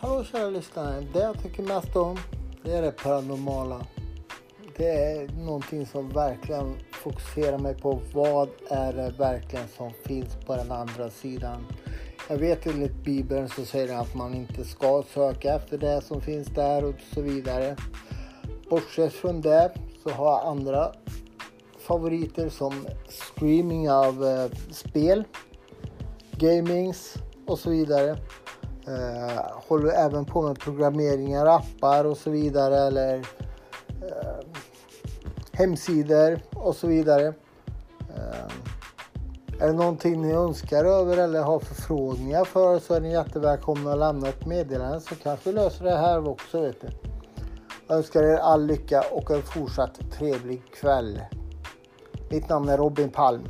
Hallå kära lyssnare. Det jag tycker mest om det är det paranormala. Det är någonting som verkligen fokuserar mig på vad är det verkligen som finns på den andra sidan. Jag vet enligt Bibeln så säger det att man inte ska söka efter det som finns där och så vidare. Bortsett från det så har jag andra favoriter som streaming av eh, spel, gamings och så vidare. Eh, håller även på med programmeringar, appar och så vidare eller eh, hemsidor och så vidare. Eh, är det någonting ni önskar över eller har förfrågningar för så är ni jättevälkomna att lämna ett meddelande så kanske vi löser det här också. Vet du. Jag önskar er all lycka och en fortsatt trevlig kväll. Mitt namn är Robin Palm.